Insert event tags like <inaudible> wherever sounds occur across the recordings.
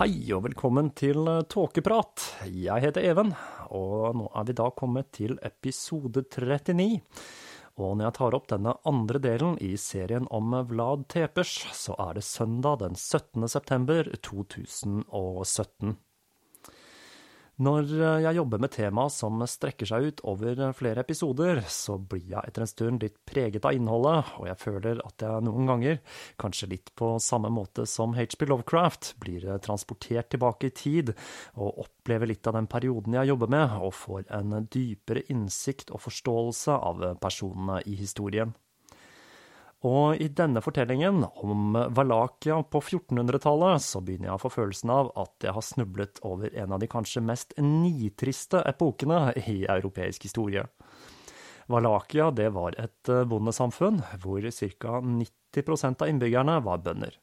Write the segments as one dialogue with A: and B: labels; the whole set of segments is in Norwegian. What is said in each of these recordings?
A: Hei og velkommen til Tåkeprat. Jeg heter Even, og nå er vi da kommet til episode 39. Og når jeg tar opp denne andre delen i serien om Vlad Tepers, så er det søndag den 17. september 2017. Når jeg jobber med tema som strekker seg ut over flere episoder, så blir jeg etter en stund litt preget av innholdet, og jeg føler at jeg noen ganger, kanskje litt på samme måte som HB Lovecraft, blir transportert tilbake i tid og opplever litt av den perioden jeg jobber med, og får en dypere innsikt og forståelse av personene i historien. Og i denne fortellingen om Valakia på 1400-tallet, så begynner jeg å få følelsen av at jeg har snublet over en av de kanskje mest nitriste epokene i europeisk historie. Valakia det var et bondesamfunn hvor ca. 90% av innbyggerne var bønder.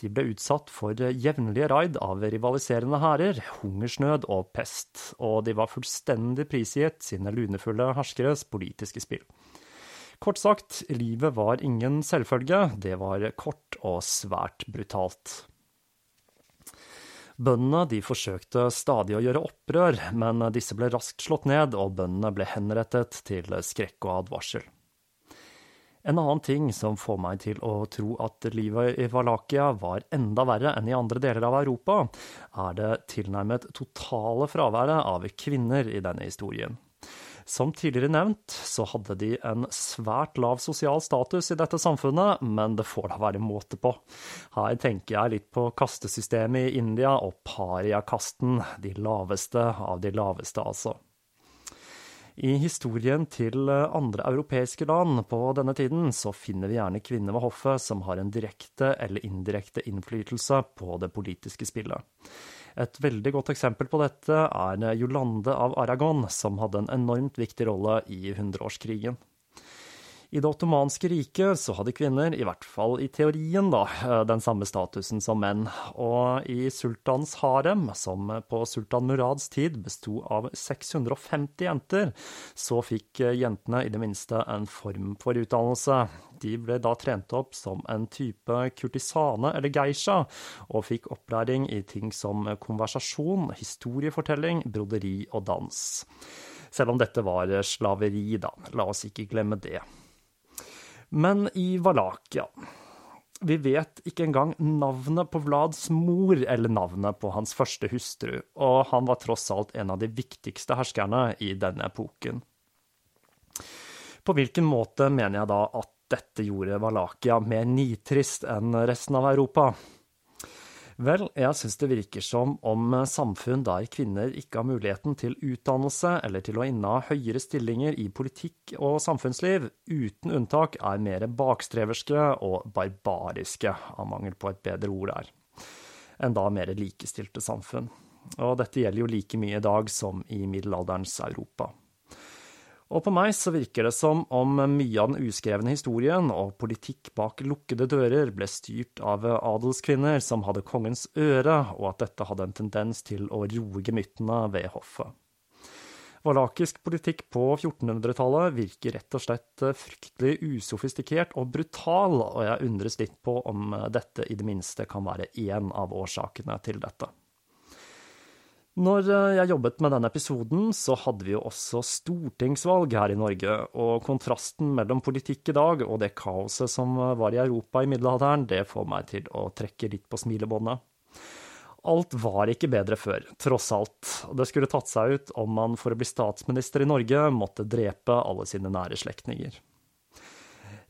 A: De ble utsatt for jevnlige raid av rivaliserende hærer, hungersnød og pest, og de var fullstendig prisgitt sine lunefulle herskeres politiske spill. Kort sagt, livet var ingen selvfølge, det var kort og svært brutalt. Bøndene de forsøkte stadig å gjøre opprør, men disse ble raskt slått ned, og bøndene ble henrettet til skrekk og advarsel. En annen ting som får meg til å tro at livet i Valakia var enda verre enn i andre deler av Europa, er det tilnærmet totale fraværet av kvinner i denne historien. Som tidligere nevnt, så hadde de en svært lav sosial status i dette samfunnet, men det får da være måte på. Her tenker jeg litt på kastesystemet i India og pariakasten, de laveste av de laveste, altså. I historien til andre europeiske land på denne tiden så finner vi gjerne kvinner ved hoffet som har en direkte eller indirekte innflytelse på det politiske spillet. Et veldig godt eksempel på dette er Jolande av Aragon, som hadde en enormt viktig rolle i hundreårskrigen. I det ottomanske riket så hadde kvinner, i hvert fall i teorien, da, den samme statusen som menn. Og i sultans harem, som på sultan Murads tid besto av 650 jenter, så fikk jentene i det minste en form for utdannelse. De ble da trent opp som en type kurtisane eller geisha, og fikk opplæring i ting som konversasjon, historiefortelling, broderi og dans. Selv om dette var slaveri, da. La oss ikke glemme det. Men i Valakia Vi vet ikke engang navnet på Vlads mor eller navnet på hans første hustru, og han var tross alt en av de viktigste herskerne i denne epoken. På hvilken måte mener jeg da at dette gjorde Valakia mer nitrist enn resten av Europa? Vel, jeg syns det virker som om samfunn der kvinner ikke har muligheten til utdannelse eller til å inneha høyere stillinger i politikk og samfunnsliv, uten unntak er mer bakstreverske og barbariske, av mangel på et bedre ord der, enn da mer likestilte samfunn. Og dette gjelder jo like mye i dag som i middelalderens Europa. Og på meg så virker det som om mye av den uskrevne historien og politikk bak lukkede dører ble styrt av adelskvinner som hadde kongens øre, og at dette hadde en tendens til å roe gemyttene ved hoffet. Valakisk politikk på 1400-tallet virker rett og slett fryktelig usofistikert og brutal, og jeg undres litt på om dette i det minste kan være én av årsakene til dette. Når eh, jeg jobbet med denne episoden, så hadde vi jo også stortingsvalg her i Norge, og kontrasten mellom politikk i dag og det kaoset som var i Europa i middelalderen, det får meg til å trekke litt på smilebåndet. Alt var ikke bedre før, tross alt. Det skulle tatt seg ut om man for å bli statsminister i Norge måtte drepe alle sine nære slektninger.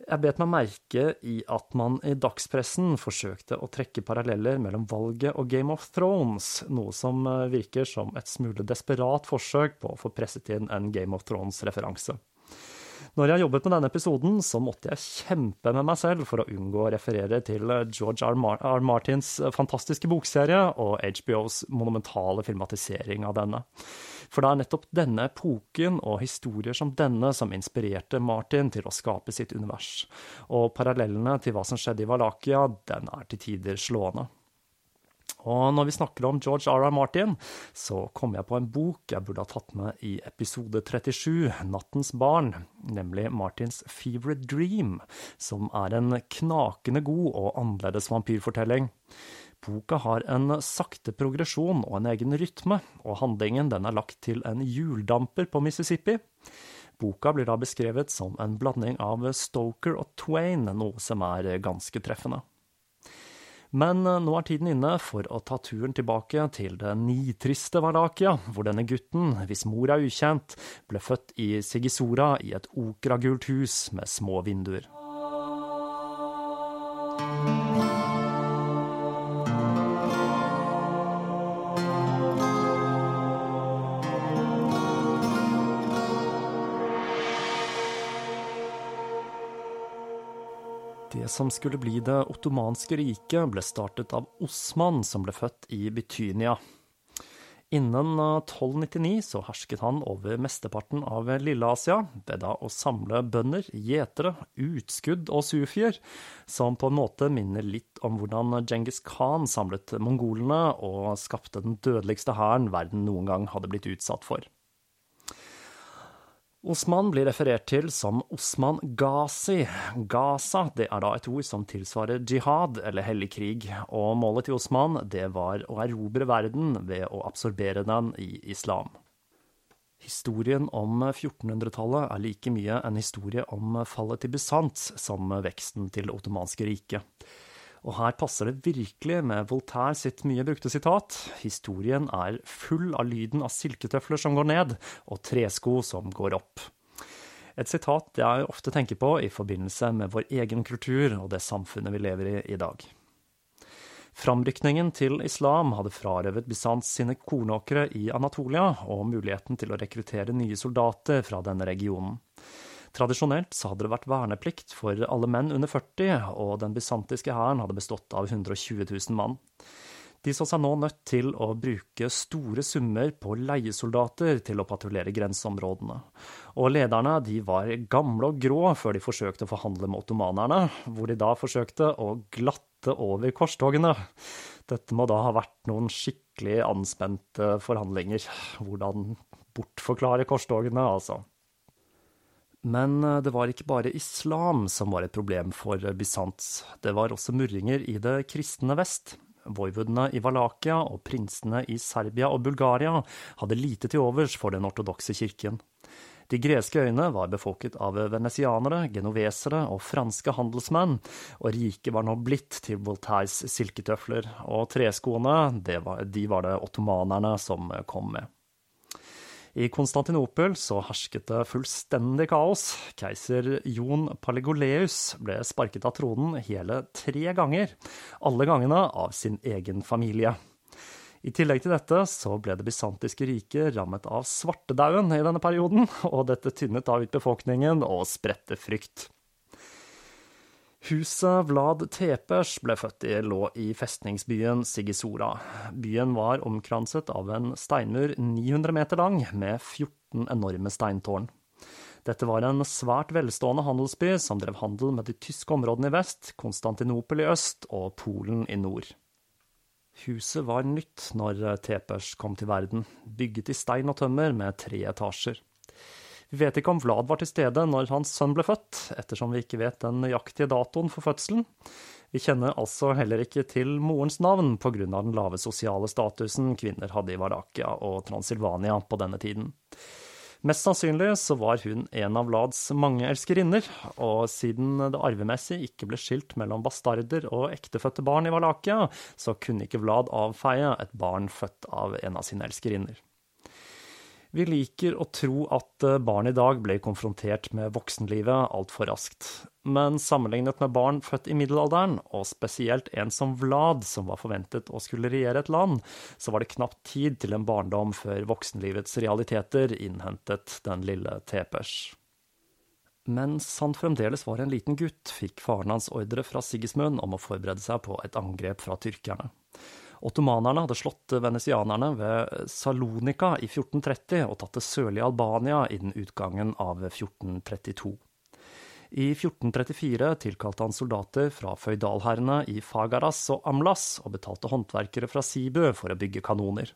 A: Jeg bet meg merke i at man i dagspressen forsøkte å trekke paralleller mellom valget og Game of Thrones, noe som eh, virker som et smule desperat forsøk på å få presset inn en Game of Thrones-referanse. Når jeg jobbet med denne episoden, så måtte jeg kjempe med meg selv for å unngå å referere til George R. R. Martins fantastiske bokserie og HBOs monumentale filmatisering av denne. For det er nettopp denne epoken og historier som denne som inspirerte Martin til å skape sitt univers. Og parallellene til hva som skjedde i Valakia, den er til tider slående. Og når vi snakker om George R.R. Martin, så kom jeg på en bok jeg burde ha tatt med i episode 37, Nattens barn, nemlig Martins Fever Dream, som er en knakende god og annerledes vampyrfortelling. Boka har en sakte progresjon og en egen rytme, og handlingen den er lagt til en hjuldamper på Mississippi. Boka blir da beskrevet som en blanding av Stoker og Twain, noe som er ganske treffende. Men nå er tiden inne for å ta turen tilbake til det nitriste Valakia, hvor denne gutten, hvis mor er ukjent, ble født i Sigisora i et okragult hus med små vinduer. Det som skulle bli det ottomanske riket, ble startet av Osman, som ble født i Bytynia. Innen 1299 så hersket han over mesteparten av Lille-Asia ved da å samle bønder, gjetere, utskudd og sufier, som på en måte minner litt om hvordan Djengis Khan samlet mongolene og skapte den dødeligste hæren verden noen gang hadde blitt utsatt for. Osman blir referert til som Osman Ghazi. Gaza det er da et ord som tilsvarer jihad, eller hellig krig, og målet til Osman det var å erobre verden ved å absorbere den i islam. Historien om 1400-tallet er like mye en historie om fallet til Bysant som veksten til det ottomanske riket. Og her passer det virkelig med Voltaire sitt mye brukte sitat. Historien er full av lyden av silketøfler som går ned, og tresko som går opp. Et sitat jeg ofte tenker på i forbindelse med vår egen kultur og det samfunnet vi lever i i dag. Framrykningen til islam hadde frarøvet Bysants sine kornåkre i Anatolia og muligheten til å rekruttere nye soldater fra denne regionen. Tradisjonelt så hadde det vært verneplikt for alle menn under 40, og den bysantiske hæren hadde bestått av 120 000 mann. De så seg nå nødt til å bruke store summer på leiesoldater til å patruljere grenseområdene. Og lederne de var gamle og grå før de forsøkte å forhandle med ottomanerne, hvor de da forsøkte å glatte over korstogene. Dette må da ha vært noen skikkelig anspente forhandlinger. Hvordan bortforklare korstogene, altså. Men eh, det var ikke bare islam som var et problem for Bysants. Det var også murringer i det kristne vest. Voivodene i Valakia og prinsene i Serbia og Bulgaria hadde lite til overs for den ortodokse kirken. De greske øyene var befolket av venesianere, genovesere og franske handelsmenn, og riket var nå blitt til Voltaires silketøfler, og treskoene, var, de var det ottomanerne som kom med. I Konstantinopel så hersket det fullstendig kaos. Keiser Jon Palegoleus ble sparket av tronen hele tre ganger, alle gangene av sin egen familie. I tillegg til dette så ble det bysantiske riket rammet av svartedauden i denne perioden, og dette tynnet da ut befolkningen og spredte frykt. Huset Vlad Tepers ble født i, lå i festningsbyen Sigisora. Byen var omkranset av en steinmur 900 meter lang, med 14 enorme steintårn. Dette var en svært velstående handelsby som drev handel med de tyske områdene i vest, Konstantinopel i øst og Polen i nord. Huset var nytt når Tepers kom til verden, bygget i stein og tømmer med tre etasjer. Vi vet ikke om Vlad var til stede når hans sønn ble født, ettersom vi ikke vet den nøyaktige datoen for fødselen. Vi kjenner altså heller ikke til morens navn pga. den lave sosiale statusen kvinner hadde i Varakia og Transilvania på denne tiden. Mest sannsynlig så var hun en av Vlads mange elskerinner, og siden det arvemessig ikke ble skilt mellom bastarder og ektefødte barn i Valakia, så kunne ikke Vlad avfeie et barn født av en av sine elskerinner. Vi liker å tro at eh, barn i dag ble konfrontert med voksenlivet altfor raskt. Men sammenlignet med barn født i middelalderen, og spesielt en som Vlad, som var forventet å skulle regjere et land, så var det knapt tid til en barndom før voksenlivets realiteter innhentet den lille Tepers. Mens han fremdeles var en liten gutt, fikk faren hans ordre fra Sigismund om å forberede seg på et angrep fra tyrkerne. Ottomanerne hadde slått venesianerne ved Salonika i 1430 og tatt det sørlige Albania innen utgangen av 1432. I 1434 tilkalte han soldater fra føydalherrene i Fagaras og Amlas, og betalte håndverkere fra Sibu for å bygge kanoner.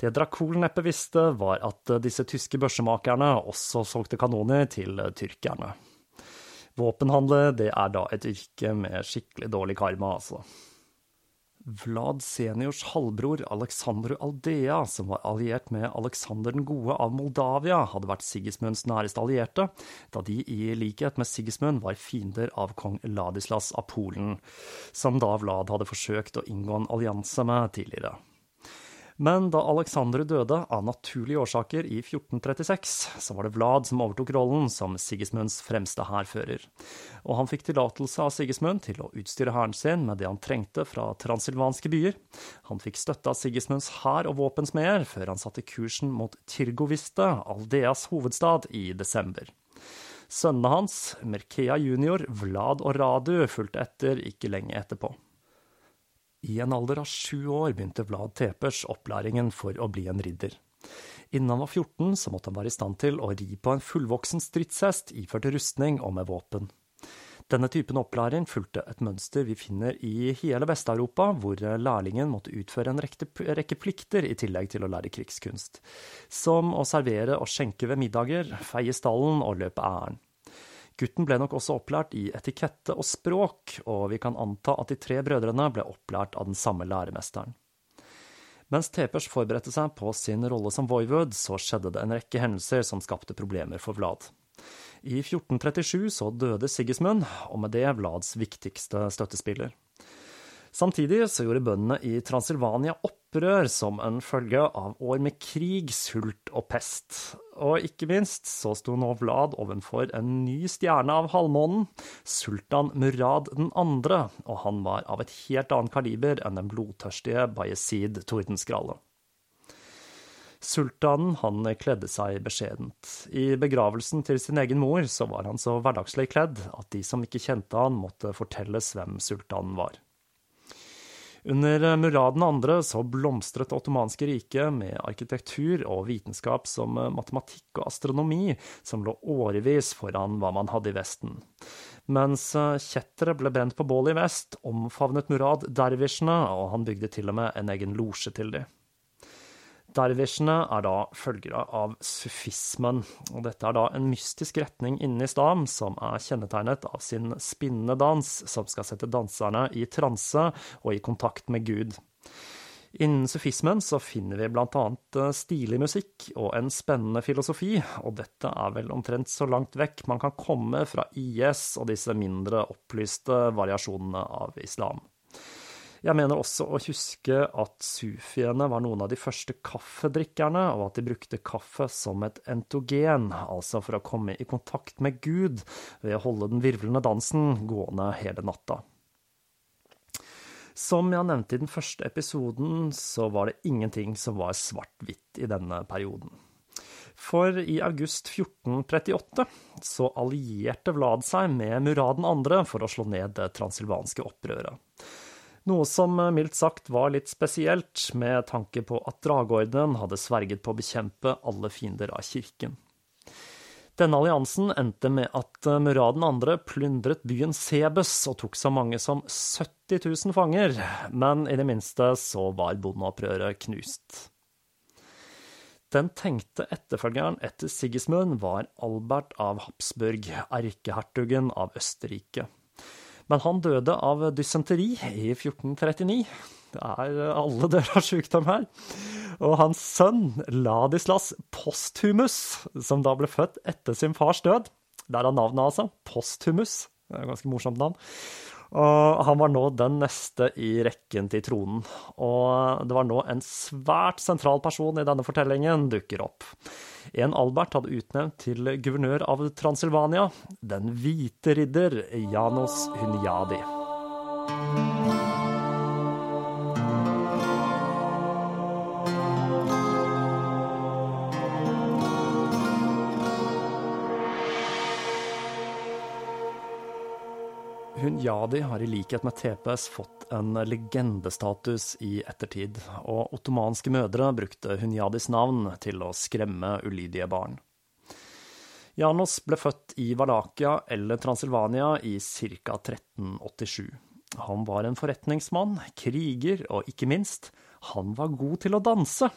A: Det Dracul neppe visste, var at disse tyske børsemakerne også solgte kanoner til tyrkerne. Våpenhandel det er da et yrke med skikkelig dårlig karma, altså. Vlad seniors halvbror Aleksandr Aldea, som var alliert med Aleksander den gode av Moldavia, hadde vært Sigismunds næreste allierte, da de i likhet med Sigismund var fiender av kong Ladislas av Polen, som da Vlad hadde forsøkt å inngå en allianse med tidligere. Men da Alexandre døde av naturlige årsaker i 1436, så var det Vlad som overtok rollen som Sigismunds fremste hærfører. Og han fikk tillatelse av Sigismund til å utstyre hæren sin med det han trengte fra transilvanske byer. Han fikk støtte av Sigismunds hær og våpensmeder før han satte kursen mot Tirgoviste, Aldeas hovedstad, i desember. Sønnene hans, Merkea junior, Vlad og Radu, fulgte etter ikke lenge etterpå. I en alder av sju år begynte Vlad Tepers opplæringen for å bli en ridder. Innen han var 14, så måtte han være i stand til å ri på en fullvoksen stridshest iført rustning og med våpen. Denne typen opplæring fulgte et mønster vi finner i hele Vest-Europa, hvor lærlingen måtte utføre en rekke plikter i tillegg til å lære krigskunst, som å servere og skjenke ved middager, feie stallen og løpe ærend. Gutten ble nok også opplært i etikette og språk, og vi kan anta at de tre brødrene ble opplært av den samme læremesteren. Mens Tepers forberedte seg på sin rolle som voivod, så skjedde det en rekke hendelser som skapte problemer for Vlad. I 1437 så døde Sigismund, og med det Vlads viktigste støttespiller. Samtidig så gjorde bøndene i Transilvania opprør som en følge av år med krig, sult og pest. Og ikke minst så sto nå Vlad ovenfor en ny stjerne av halvmånen, sultan Murad 2., og han var av et helt annet kaliber enn den blodtørstige Bayezid Tordenskralle. Sultanen han kledde seg beskjedent. I begravelsen til sin egen mor så var han så hverdagslig kledd at de som ikke kjente han, måtte fortelles hvem sultanen var. Under Murad 2. så blomstret det ottomanske riket med arkitektur og vitenskap som matematikk og astronomi, som lå årevis foran hva man hadde i Vesten. Mens kjettere ble brent på bålet i vest, omfavnet Murad dervisjene, og han bygde til og med en egen losje til dem. Dervisjene er da følgere av sufismen, og dette er da en mystisk retning innen islam som er kjennetegnet av sin spinnende dans, som skal sette danserne i transe og i kontakt med Gud. Innen sufismen så finner vi annet eh, stilig musikk og en spennende filosofi, og dette er vel omtrent så langt vekk man kan komme fra IS og disse mindre opplyste variasjonene av islam. Jeg mener også å huske at sufiene var noen av de første kaffedrikkerne, og at de brukte kaffe som et entogen, altså for å komme i kontakt med Gud ved å holde den virvlende dansen gående hele natta. Som jeg nevnte i den første episoden, så var det ingenting som var svart-hvitt i denne perioden. For i august 1438 så allierte Vlad seg med Murad 2. for å slå ned det transilvanske opprøret. Noe som eh, mildt sagt var litt spesielt, med tanke på at Drageordenen hadde sverget på å bekjempe alle fiender av kirken. Denne alliansen endte med at eh, Murad 2. plyndret byen Sebes og tok så mange som 70 000 fanger, men i det minste så var bondeopprøret knust. Den tenkte etterfølgeren etter Sigismund var Albert av Habsburg, erkehertugen av Østerrike. Men han døde av dysenteri i 1439. Det er alle dører av sykdom her. Og hans sønn Ladislas Posthumus, som da ble født etter sin fars død Der er navnet, altså. Posthumus. Det er et ganske morsomt navn. Og han var nå den neste i rekken til tronen. Og det var nå en svært sentral person i denne fortellingen dukker opp. En Albert hadde utnevnt til guvernør av Transilvania, den hvite ridder Janos Hunyadi. Hunyadi har i likhet med TPS fått en legendestatus i ettertid, og ottomanske mødre brukte Hunyadis navn til å skremme ulydige barn. Janos ble født i Valakia eller Transilvania i ca. 1387. Han var en forretningsmann, kriger og ikke minst, han var god til å danse.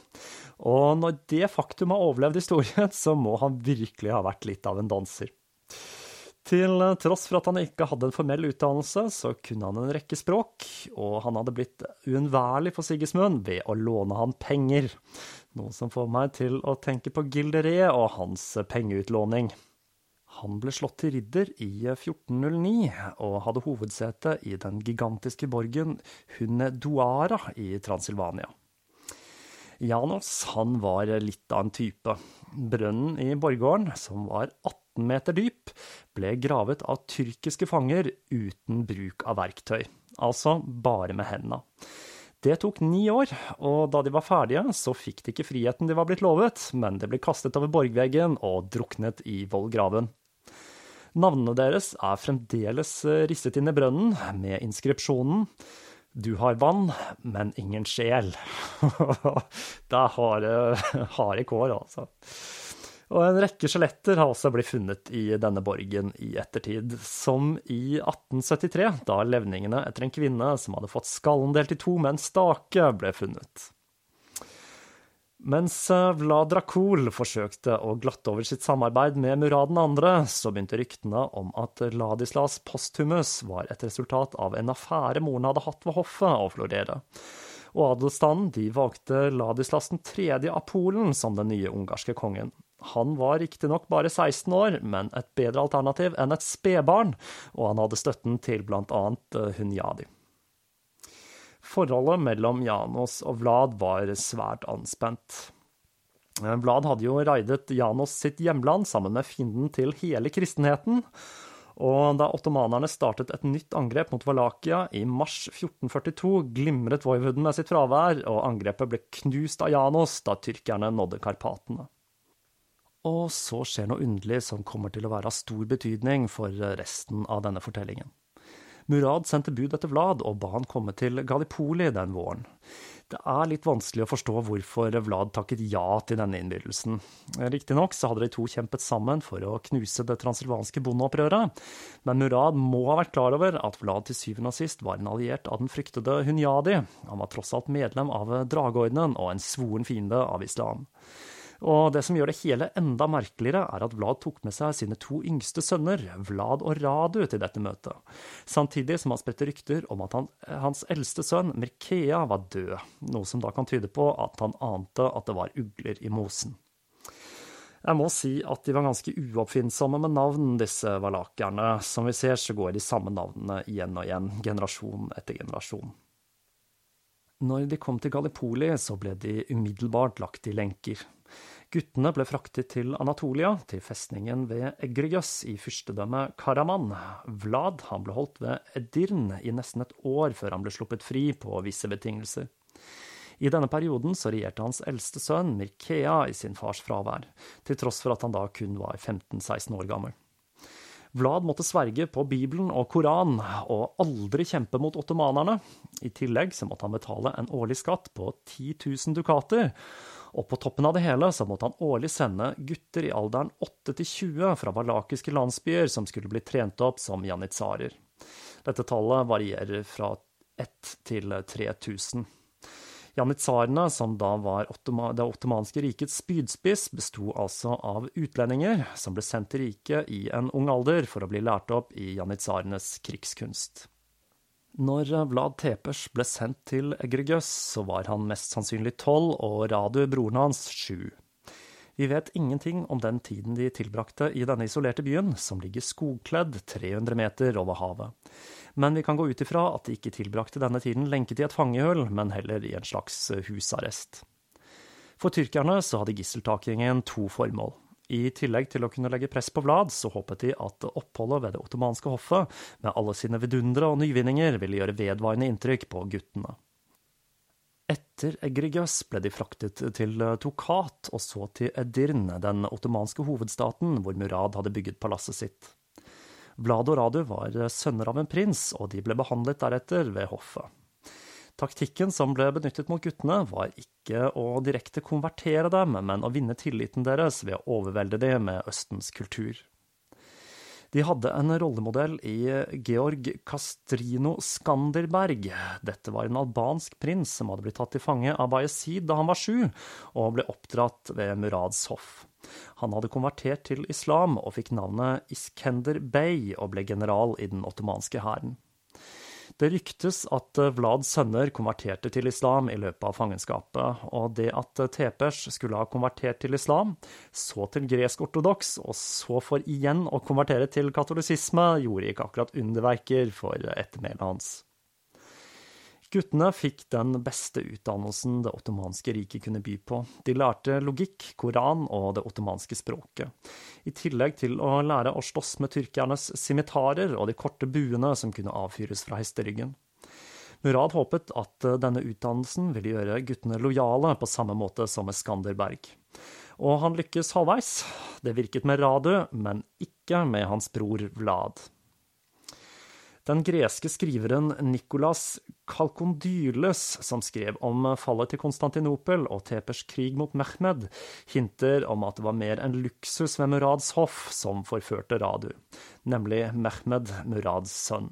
A: Og når det faktum har overlevd historien, så må han virkelig ha vært litt av en danser. Til tross for at han ikke hadde en formell utdannelse, så kunne han en rekke språk, og han hadde blitt uunnværlig for Sigismund ved å låne han penger, noe som får meg til å tenke på gilderiet og hans pengeutlåning. Han ble slått til ridder i 1409, og hadde hovedsete i den gigantiske borgen Hunedoara i Transilvania. Janos han var litt av en type. Brønnen i borggården, som var 18 meter dyp, ble gravet av tyrkiske fanger uten bruk av verktøy, altså bare med hendene. Det tok ni år, og da de var ferdige, så fikk de ikke friheten de var blitt lovet, men de ble kastet over borgveggen og druknet i vollgraven. Navnene deres er fremdeles risset inn i brønnen, med inskripsjonen Du har vann, men ingen sjel. <laughs> det er harde, harde kår, altså. Og en rekke skjeletter har også blitt funnet i denne borgen i ettertid, som i 1873, da levningene etter en kvinne som hadde fått skallen delt i to med en stake, ble funnet. Mens eh, Vlad Dracul forsøkte å glatte over sitt samarbeid med Murad 2., så begynte ryktene om at Ladislas Posthumus var et resultat av en affære moren hadde hatt ved hoffet, å florere. Og adelsstanden de valgte Ladislas 3. av Polen som den nye ungarske kongen. Han var riktignok bare 16 år, men et bedre alternativ enn et spedbarn, og han hadde støtten til annet eh, Hunyadi. Forholdet mellom Janos og Vlad var svært anspent. Eh, Vlad hadde jo raidet Janos sitt hjemland sammen med fienden til hele kristenheten, og da ottomanerne startet et nytt angrep mot Valakia i mars 1442, glimret voivoden med sitt fravær, og angrepet ble knust av Janos da tyrkerne nådde Karpatene. Og så skjer noe underlig som kommer til å være av stor betydning for resten av denne fortellingen. Murad sendte bud etter Vlad og ba han komme til Gallipoli den våren. Det er litt vanskelig å forstå hvorfor Vlad takket ja til denne innbydelsen. Riktignok så hadde de to kjempet sammen for å knuse det transilvanske bondeopprøret, men Murad må ha vært klar over at Vlad til syvende og sist var en alliert av den fryktede Hunyadi. Han var tross alt medlem av Drageordenen og en svoren fiende av islam. Og det som gjør det hele enda merkeligere, er at Vlad tok med seg sine to yngste sønner, Vlad og Radu, til dette møtet, samtidig som han spredte rykter om at han, hans eldste sønn, Mirkea, var død, noe som da kan tyde på at han ante at det var ugler i mosen. Jeg må si at de var ganske uoppfinnsomme med navn, disse valakerne. Som vi ser, så går de samme navnene igjen og igjen, generasjon etter generasjon. Når de kom til Gallipoli, så ble de umiddelbart lagt i lenker. Guttene ble fraktet til Anatolia, til festningen ved Egrios i fyrstedømmet Karaman. Vlad han ble holdt ved Edirn i nesten et år før han ble sluppet fri på visse betingelser. I denne perioden så regjerte hans eldste sønn Mirkea i sin fars fravær, til tross for at han da kun var 15-16 år gammel. Vlad måtte sverge på Bibelen og Koran og aldri kjempe mot ottomanerne. I tillegg så måtte han betale en årlig skatt på 10 000 dukater, og på toppen av det hele så måtte han årlig sende gutter i alderen 8 til 20 fra valakiske landsbyer som skulle bli trent opp som janitsarer. Dette tallet varierer fra 1 til 3000. Janitsarene, som da var det ottomanske rikets spydspiss, besto altså av utlendinger som ble sendt til riket i en ung alder for å bli lært opp i janitsarenes krigskunst. Når Vlad Tepers ble sendt til Egregøs, så var han mest sannsynlig tolv og Radu, broren hans, sju. Vi vet ingenting om den tiden de tilbrakte i denne isolerte byen, som ligger skogkledd 300 meter over havet. Men vi kan gå ut ifra at de ikke tilbrakte denne tiden lenket i et fangehull, men heller i en slags husarrest. For tyrkerne så hadde gisseltakingen to formål. I tillegg til å kunne legge press på Vlad, så håpet de at oppholdet ved det ottomanske hoffet, med alle sine vidundere og nyvinninger, ville gjøre vedvarende inntrykk på guttene. Etter Egrigios ble de fraktet til Tokat og så til Edirne, den ottomanske hovedstaten hvor Murad hadde bygget palasset sitt. Vlad og Radu var sønner av en prins, og de ble behandlet deretter ved hoffet. Taktikken som ble benyttet mot guttene, var ikke å direkte konvertere dem, men å vinne tilliten deres ved å overvelde dem med Østens kultur. De hadde en rollemodell i Georg Castrino Skanderberg. Dette var en albansk prins som hadde blitt tatt til fange av Bayezid da han var sju, og ble oppdratt ved Murads hoff. Han hadde konvertert til islam og fikk navnet Iskender Bey og ble general i den ottomanske hæren. Det ryktes at eh, Vlads sønner konverterte til islam i løpet av fangenskapet, og det at eh, Tepers skulle ha konvertert til islam, så til gresk-ortodoks, og så for igjen å konvertere til katolisisme, gjorde ikke akkurat underverker for ettermælet hans. Guttene fikk den beste utdannelsen det ottomanske riket kunne by på. De lærte logikk, Koran og det ottomanske språket, i tillegg til å lære å slåss med tyrkernes simitarer og de korte buene som kunne avfyres fra hesteryggen. Murad håpet at denne utdannelsen ville gjøre guttene lojale på samme måte som med Skanderberg. Og han lykkes halvveis. Det virket med Radu, men ikke med hans bror Vlad. Den greske skriveren Nikolas Kalkondyles, som skrev om fallet til Konstantinopel og Tepers krig mot Mehmed, hinter om at det var mer enn luksus ved Murads hoff som forførte Radu, nemlig Mehmed, Murads sønn.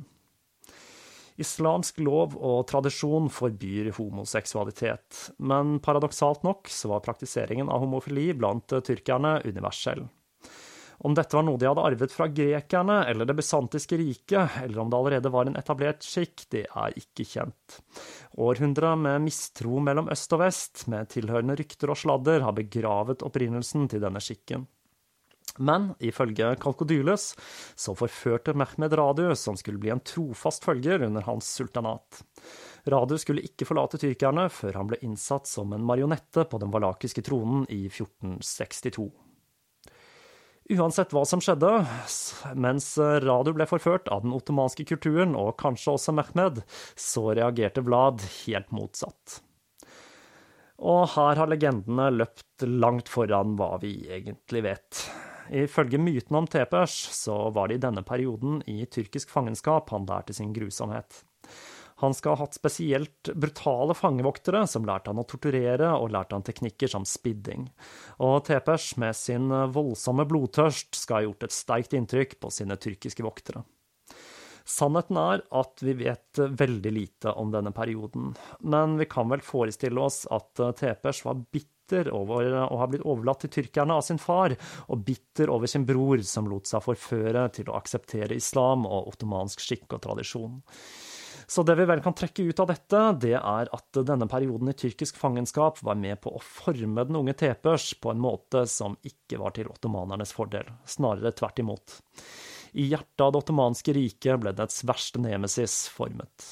A: Islamsk lov og tradisjon forbyr homoseksualitet, men paradoksalt nok så var praktiseringen av homofili blant tyrkerne universell. Om dette var noe de hadde arvet fra grekerne eller det bysantiske riket, eller om det allerede var en etablert skikk, det er ikke kjent. Århundrer med mistro mellom øst og vest, med tilhørende rykter og sladder, har begravet opprinnelsen til denne skikken. Men ifølge Kalkodyles så forførte Mehmed Radu, som skulle bli en trofast følger under hans sultanat. Radu skulle ikke forlate tyrkerne før han ble innsatt som en marionette på den valakiske tronen i 1462. Uansett hva som skjedde, mens Radu ble forført av den ottomanske kulturen, og kanskje også Mehmed, så reagerte Vlad helt motsatt. Og her har legendene løpt langt foran hva vi egentlig vet. Ifølge myten om Tepers så var det i denne perioden i tyrkisk fangenskap han lærte sin grusomhet. Han skal ha hatt spesielt brutale fangevoktere som lærte han å torturere og lærte han teknikker som spidding. Og Tepers med sin voldsomme blodtørst skal ha gjort et sterkt inntrykk på sine tyrkiske voktere. Sannheten er at vi vet veldig lite om denne perioden, men vi kan vel forestille oss at Tepers var bitter over å ha blitt overlatt til tyrkerne av sin far, og bitter over sin bror som lot seg forføre til å akseptere islam og ottomansk skikk og tradisjon. Så det vi vel kan trekke ut av dette, det er at denne perioden i tyrkisk fangenskap var med på å forme den unge Tepers på en måte som ikke var til ottomanernes fordel, snarere tvert imot. I hjertet av det ottomanske riket ble dets verste nemesis formet.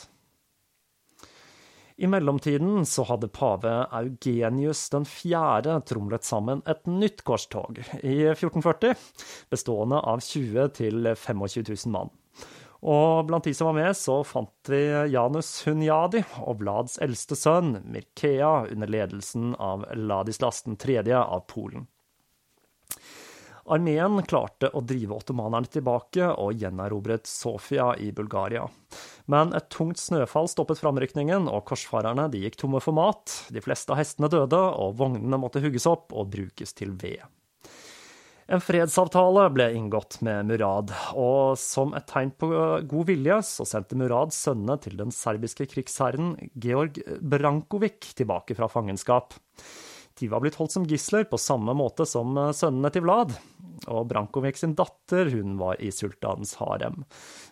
A: I mellomtiden så hadde pave Eugenius den fjerde tromlet sammen et nytt korstog i 1440, bestående av 20 000 25 000 mann. Og blant de som var med, så fant vi Janus Hunyadi og Vlads eldste sønn, Mirkea, under ledelsen av Ladislas 3. av Polen. Armeen klarte å drive ottomanerne tilbake og gjenerobret Sofia i Bulgaria. Men et tungt snøfall stoppet framrykningen, og korsfarerne gikk tomme for mat. De fleste av hestene døde, og vognene måtte hugges opp og brukes til ved. En fredsavtale ble inngått med Murad, og som et tegn på god vilje så sendte Murad sønnene til den serbiske krigsherren Georg Brankovic tilbake fra fangenskap. De var blitt holdt som gisler på samme måte som eh, sønnene til Vlad. Og Brankovic sin datter hun var i sultanens harem,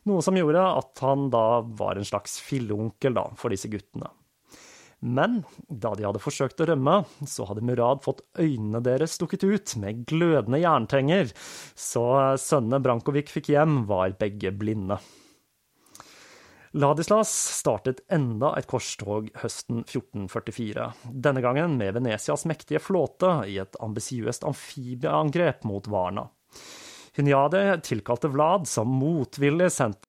A: noe som gjorde at han da var en slags filleonkel for disse guttene. Men da de hadde forsøkt å rømme, så hadde Murad fått øynene deres stukket ut med glødende jerntenger, så sønnene Brankovic fikk hjem, var begge blinde. Ladislas startet enda et korstog høsten 1444, denne gangen med Venetias mektige flåte i et ambisiøst amfibieangrep mot Varna. Hunyade tilkalte Vlad som motvillig sendte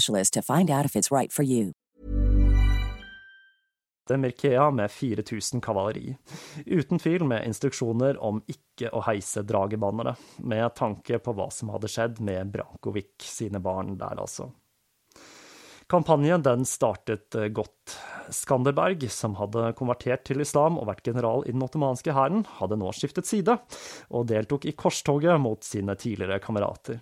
B: to find out if it's right for you.
A: Mirkea med 4000 kavaleri, uten tvil med instruksjoner om ikke å heise dragebannere, med tanke på hva som hadde skjedd med Brankovic sine barn der, altså. Kampanjen den startet eh, godt. Skanderberg, som hadde konvertert til islam og vært general i den ottomanske hæren, hadde nå skiftet side, og deltok i korstoget mot sine tidligere kamerater.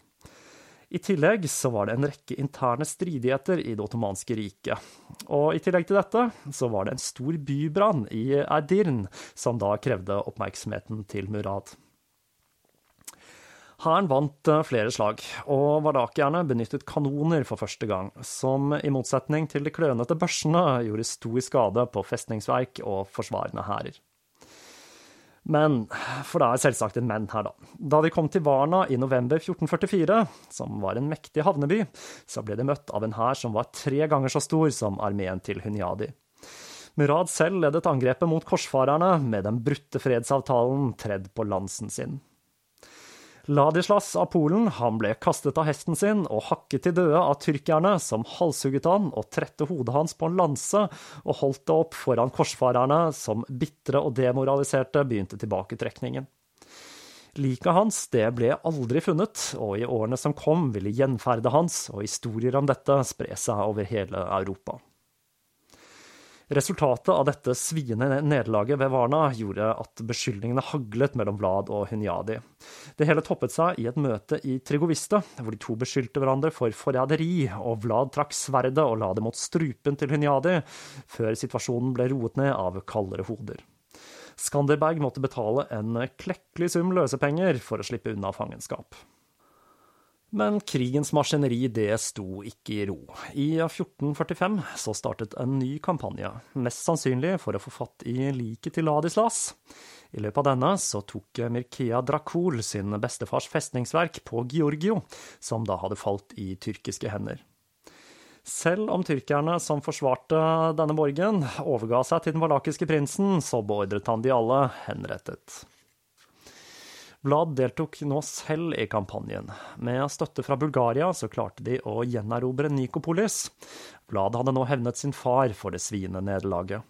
A: I tillegg så var det en rekke interne stridigheter i det ottomanske riket. Og i tillegg til dette så var det en stor bybrann i Erdirn, som da krevde oppmerksomheten til Murad. Hæren vant eh, flere slag, og vardakierne benyttet kanoner for første gang, som i motsetning til de klønete børsene gjorde stor skade på festningsverk og forsvarende hærer. Men, for det er selvsagt en men her, da. Da de kom til Varna i november 1444, som var en mektig havneby, så ble de møtt av en hær som var tre ganger så stor som armeen til Hunyadi. Murad selv ledet angrepet mot korsfarerne med den brutte fredsavtalen tredd på lansen sin. Ladislas av Polen han ble kastet av hesten sin og hakket til døde av tyrkerne, som halshugget han og trette hodet hans på en lanse og holdt det opp foran korsfarerne, som bitre og demoraliserte begynte tilbaketrekningen. Liket hans det ble aldri funnet, og i årene som kom ville gjenferdet hans og historier om dette spre seg over hele Europa. Resultatet av dette sviende nederlaget ved Varna gjorde at beskyldningene haglet mellom Vlad og Hunyadi. Det hele toppet seg i et møte i Trigoviste, hvor de to beskyldte hverandre for forræderi, og Vlad trakk sverdet og la det mot strupen til Hunyadi, før situasjonen ble roet ned av kaldere hoder. Skanderberg måtte betale en klekkelig sum løsepenger for å slippe unna fangenskap. Men krigens maskineri det sto ikke i ro. I 1445 så startet en ny kampanje, mest sannsynlig for å få fatt i liket til Ladislas. I løpet av denne så tok Mirkea Dracul sin bestefars festningsverk på Georgio, som da hadde falt i tyrkiske hender. Selv om tyrkerne som forsvarte denne borgen, overga seg til den valakiske prinsen, så beordret han de alle henrettet. Vlad deltok nå selv i kampanjen. Med støtte fra Bulgaria så klarte de å gjenerobre Nikopolis. Vlad hadde nå hevnet sin far for det sviende nederlaget.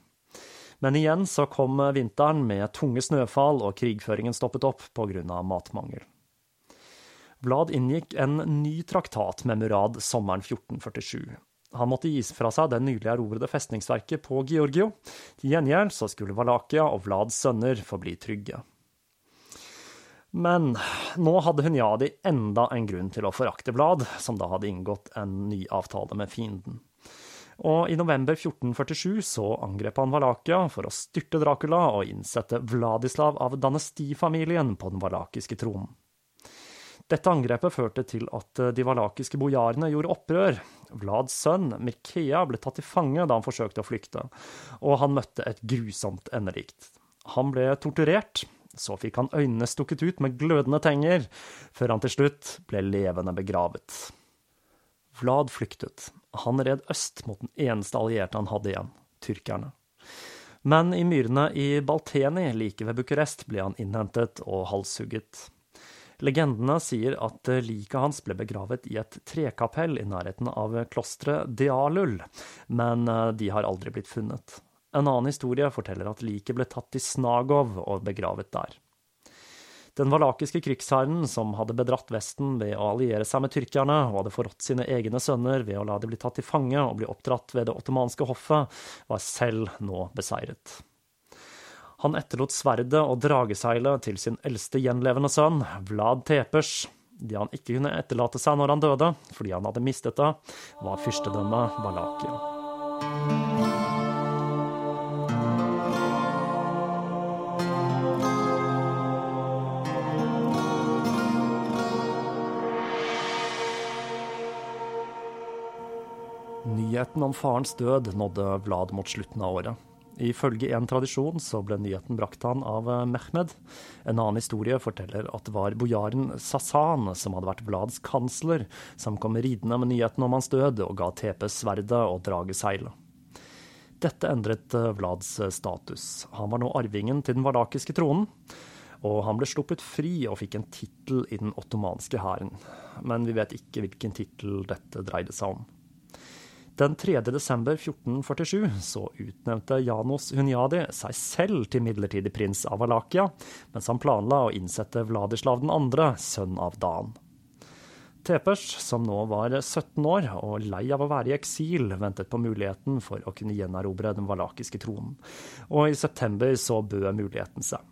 A: Men igjen så kom vinteren med tunge snøfall, og krigføringen stoppet opp pga. matmangel. Vlad inngikk en ny traktat med Murad sommeren 1447. Han måtte gi fra seg det nylig erobrede festningsverket på Georgio. Til gjengjeld så skulle Valakia og Vlads sønner forbli trygge. Men nå hadde Hunyadi enda en grunn til å forakte Vlad, som da hadde inngått en ny avtale med fienden. Og i november 1447 så angrep han Valakia for å styrte Dracula og innsette Vladislav av Danesti-familien på den valakiske tronen. Dette angrepet førte til at de valakiske bojarene gjorde opprør. Vlads sønn Mirkea ble tatt til fange da han forsøkte å flykte, og han møtte et grusomt endelikt. Han ble torturert, så fikk han øynene stukket ut med glødende tenger, før han til slutt ble levende begravet. Vlad flyktet. Han red øst mot den eneste allierte han hadde igjen, tyrkerne. Men i myrene i Balteni like ved Bucuresti ble han innhentet og halshugget. Legendene sier at liket hans ble begravet i et trekapell i nærheten av klosteret Dialul, men de har aldri blitt funnet. En annen historie forteller at liket ble tatt til Snagov og begravet der. Den valakiske krigsherren, som hadde bedratt Vesten ved å alliere seg med tyrkerne, og hadde forrådt sine egne sønner ved å la de bli tatt til fange og bli oppdratt ved det ottomanske hoffet, var selv nå beseiret. Han etterlot sverdet og drageseilet til sin eldste gjenlevende sønn, Vlad Tepers. Det han ikke kunne etterlate seg når han døde, fordi han hadde mistet det, var fyrstedømmet Valakia. Nyheten om farens død nådde Vlad mot slutten av året. Ifølge en tradisjon så ble nyheten brakt han av Mehmed. En annen historie forteller at det var bojaren Sasan, som hadde vært Vlads kansler, som kom ridende med nyheten om hans død og ga TP sverdet og drageseilet. Dette endret Vlads status. Han var nå arvingen til den vardakiske tronen. Og han ble sluppet fri og fikk en tittel i den ottomanske hæren. Men vi vet ikke hvilken tittel dette dreide seg om. Den 3. desember 1447 så utnevnte Janos Hunyadi seg selv til midlertidig prins av Valakia, mens han planla å innsette Vladislav 2., sønn av Dan. Tepers, som nå var 17 år og lei av å være i eksil, ventet på muligheten for å kunne gjenerobre den valakiske tronen, og i september så bød muligheten seg.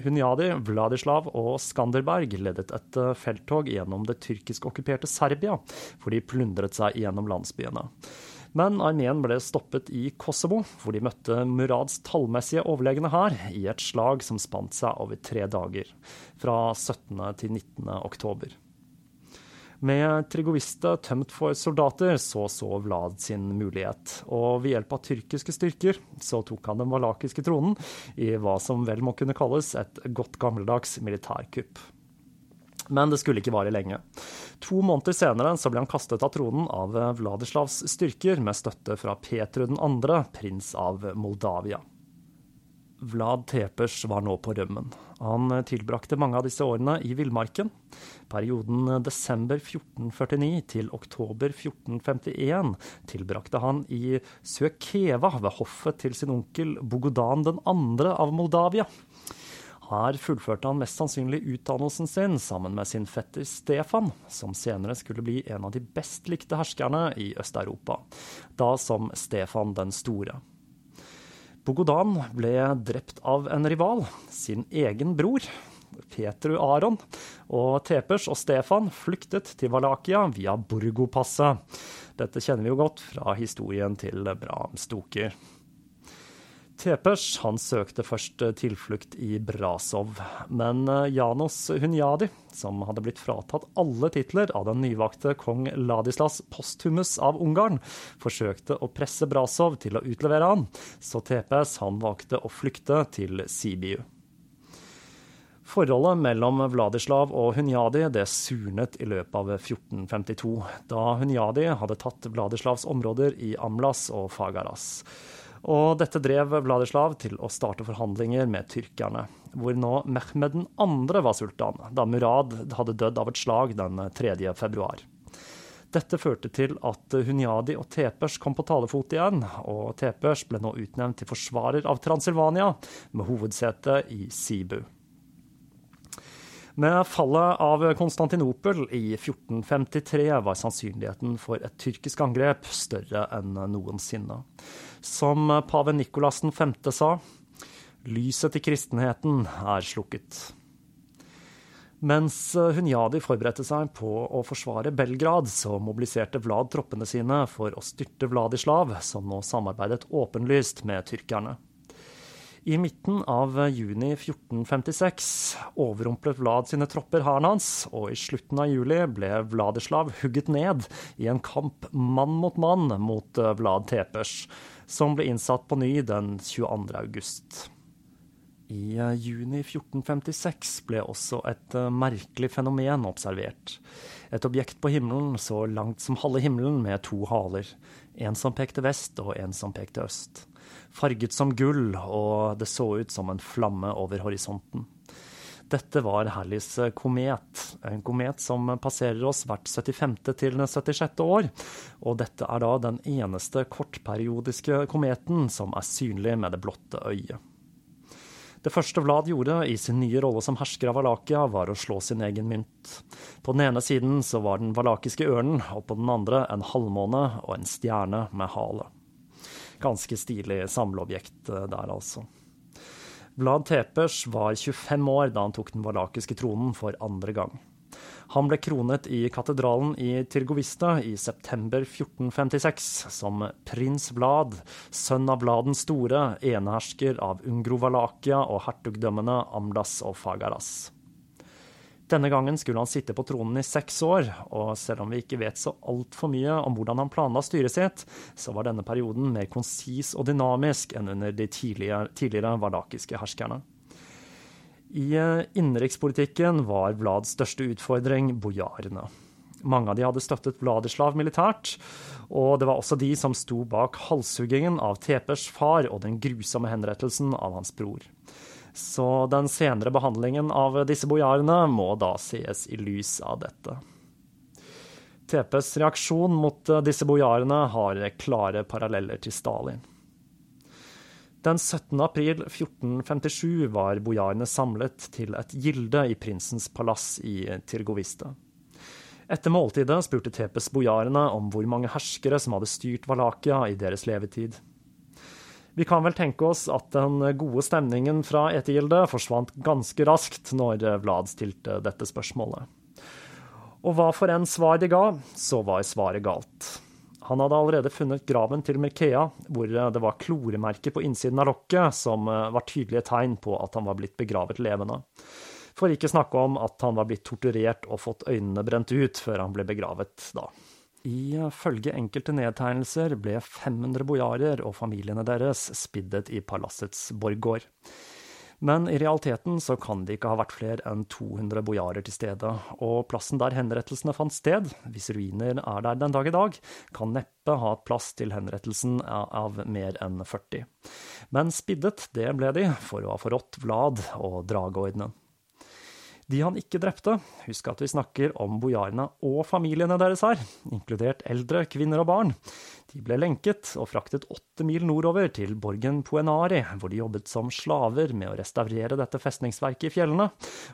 A: Hunyadi, Vladislav og Skanderberg ledet et eh, felttog gjennom det tyrkisk-okkuperte Serbia, hvor de plundret seg gjennom landsbyene. Men armeen ble stoppet i Kosovo, hvor de møtte Murads tallmessige overlegne hær i et slag som spant seg over tre dager, fra 17. til 19. oktober. Med Trigoviste tømt for soldater, så så Vlad sin mulighet, og ved hjelp av tyrkiske styrker så tok han den valakiske tronen i hva som vel må kunne kalles et godt gammeldags militærkupp. Men det skulle ikke vare lenge. To måneder senere så ble han kastet av tronen av Vladislavs styrker med støtte fra Petru 2., prins av Moldavia. Vlad Tepers var nå på rømmen. Han tilbrakte mange av disse årene i villmarken. Perioden desember 1449 til oktober 1451 tilbrakte han i Søkeva ved hoffet til sin onkel Bogodan 2. av Moldavia. Her fullførte han mest sannsynlig utdannelsen sin sammen med sin fetter Stefan, som senere skulle bli en av de best likte herskerne i Øst-Europa, da som Stefan den store. Bogodan ble drept av en rival, sin egen bror, Petru Aron, og Tepers og Stefan flyktet til Valakia via Burgopasset. Dette kjenner vi jo godt fra historien til Bram Stoker. Tepers han søkte først tilflukt i Brasov, men eh, Janos Hunyadi, som hadde blitt fratatt alle titler av den nyvakte kong Ladislas Posthumus av Ungarn, forsøkte å presse Brasov til å utlevere han, så Tepes han valgte å flykte til Sibiu. Forholdet mellom Vladislav og Hunyadi det surnet i løpet av 1452, da Hunyadi hadde tatt Vladislavs områder i Amlas og Fagaras. Og dette drev Vladislav til å starte forhandlinger med tyrkerne, hvor nå Mehmed 2. var sultan, da Murad hadde dødd av et slag den 3. februar. Dette førte til at Hunyadi og Tepers kom på talefot igjen, og Tepers ble nå utnevnt til forsvarer av Transylvania, med hovedsete i Sibu. Med fallet av Konstantinopel i 1453 var sannsynligheten for et tyrkisk angrep større enn noensinne. Som pave Nikolas 5. sa, lyset til kristenheten er slukket. Mens Hunyadi forberedte seg på å forsvare Belgrad, så mobiliserte Vlad troppene sine for å styrte Vladislav, som nå samarbeidet åpenlyst med tyrkerne. I midten av juni 1456 overrumplet Vlad sine tropper hæren hans, og i slutten av juli ble Vladislav hugget ned i en kamp mann mot mann mot Vlad Tepers, som ble innsatt på ny den 22. august. I eh, juni 1456 ble også et eh, merkelig fenomen observert. Et objekt på himmelen så langt som halve himmelen med to haler. En som pekte vest, og en som pekte øst. Farget som gull, og det så ut som en flamme over horisonten. Dette var Hallis komet, en komet som passerer oss hvert 75. til 76. år. Og dette er da den eneste kortperiodiske kometen som er synlig med det blotte øyet. Det første Vlad gjorde i sin nye rolle som hersker av Valakia, var å slå sin egen mynt. På den ene siden så var den valakiske ørnen, og på den andre en halvmåne og en stjerne med hale. Ganske stilig samleobjekt der, altså. Vlad Tepers var 25 år da han tok den valakiske tronen for andre gang. Han ble kronet i katedralen i Tirgovista i september 1456 som prins Vlad, sønn av Vlad den store, enehersker av Ungro-Valakia og hertugdømmene Amlas og Fagaras. Denne gangen skulle han sitte på tronen i seks år, og selv om vi ikke vet så altfor mye om hvordan han planla styret sitt, så var denne perioden mer konsis og dynamisk enn under de tidligere, tidligere vardakiske herskerne. I eh, innenrikspolitikken var Vlads største utfordring bojarene. Mange av de hadde støttet Vladislav militært, og det var også de som sto bak halshuggingen av Tepers far og den grusomme henrettelsen av hans bror. Så den senere behandlingen av disse bojarene må da ses i lys av dette. TPs reaksjon mot disse bojarene har klare paralleller til Stalin. Den 17. april 1457 var bojarene samlet til et gilde i prinsens palass i Tirgoviste. Etter måltidet spurte Tepes bojarene om hvor mange herskere som hadde styrt Valakia i deres levetid. Vi kan vel tenke oss at den gode stemningen fra etegildet forsvant ganske raskt når Vlad stilte dette spørsmålet. Og hva for en svar de ga, så var svaret galt. Han hadde allerede funnet graven til Mirkea, hvor det var kloremerker på innsiden av lokket, som var tydelige tegn på at han var blitt begravet levende. For ikke snakke om at han var blitt torturert og fått øynene brent ut før han ble begravet da. Ifølge enkelte nedtegnelser ble 500 bojarer og familiene deres spiddet i palassets borggård. Men i realiteten så kan det ikke ha vært flere enn 200 bojarer til stede, og plassen der henrettelsene fant sted, hvis ruiner er der den dag i dag, kan neppe ha plass til henrettelsen av mer enn 40. Men spiddet, det ble de, for å ha forrådt Vlad og drageordenen. De han ikke drepte, husk at vi snakker om bojarene og familiene deres her, inkludert eldre, kvinner og barn, de ble lenket og fraktet åtte mil nordover til borgen Puenari, hvor de jobbet som slaver med å restaurere dette festningsverket i fjellene,